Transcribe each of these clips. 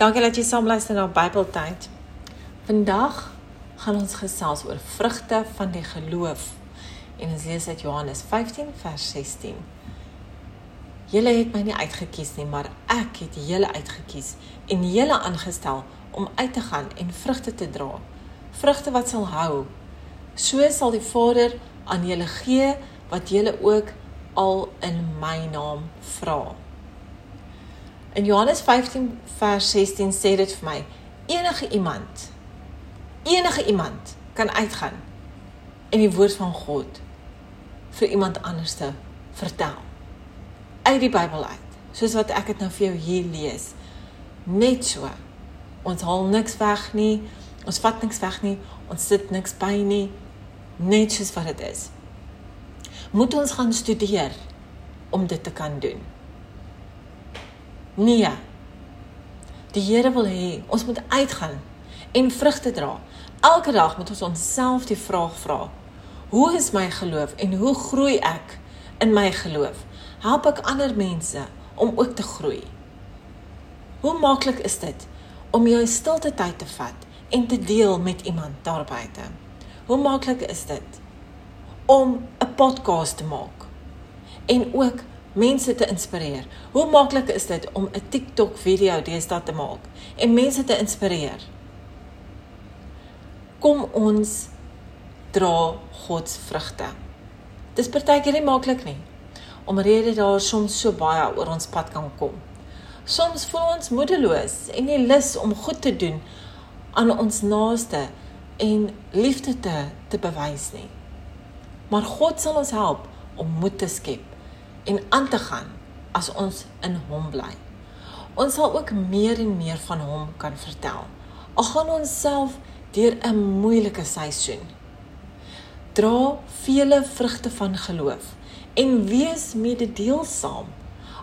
Dankie dat jy saam luister na Bybeltyd. Vandag gaan ons gesels oor vrugte van die geloof. En ons lees uit Johannes 15 vers 16. Julle het my nie uitgekies nie, maar ek het julle uitgekies en julle aangestel om uit te gaan en vrugte te dra. Vrugte wat sal hou. So sal die Vader aan julle gee wat julle ook al in my naam vra. In Johannes 15 vers 16 sê dit vir my: enige iemand enige iemand kan uitgaan en die woord van God vir iemand anders te vertel uit die Bybel uit. Soos wat ek dit nou vir jou hier lees. Net so. Ons haal niks weg nie. Ons vat niks weg nie. Ons sit niks by nie. Net soos wat dit is. Moet ons gaan studeer om dit te kan doen. Nee. Die Here wil hê ons moet uitgaan en vrugte dra. Elke dag moet ons onsself die vraag vra: Hoe is my geloof en hoe groei ek in my geloof? Help ek ander mense om ook te groei? Hoe maklik is dit om jou stilte tyd te vat en te deel met iemand daar buite? Hoe maklik is dit om 'n podcast te maak en ook mense te inspireer. Hoe maklik is dit om 'n TikTok video deesdae te maak en mense te inspireer? Kom ons dra God se vrugte. Dis partykeer nie maklik nie. Omrede daar soms so baie oor ons pad kan kom. Soms voel ons moedeloos en nie lus om goed te doen aan ons naaste en liefde te te bewys nie. Maar God sal ons help om moed te skep en aan te gaan as ons in hom bly. Ons sal ook meer en meer van hom kan vertel. Al gaan ons self deur 'n moeilike seisoen. Dra vele vrugte van geloof en wees mededeelsaam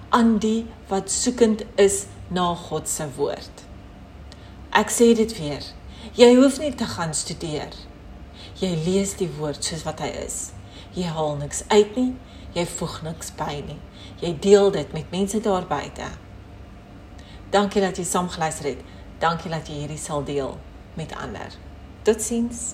aan die wat soekend is na God se woord. Ek sê dit weer. Jy hoef nie te gaan studeer. Jy lees die woord soos wat hy is. Jy haal niks uit nie jy voeg niks by nie. Jy deel dit met mense daar buite. Dankie dat jy saam geluister het. Dankie dat jy hierdie sal deel met ander. Totsiens.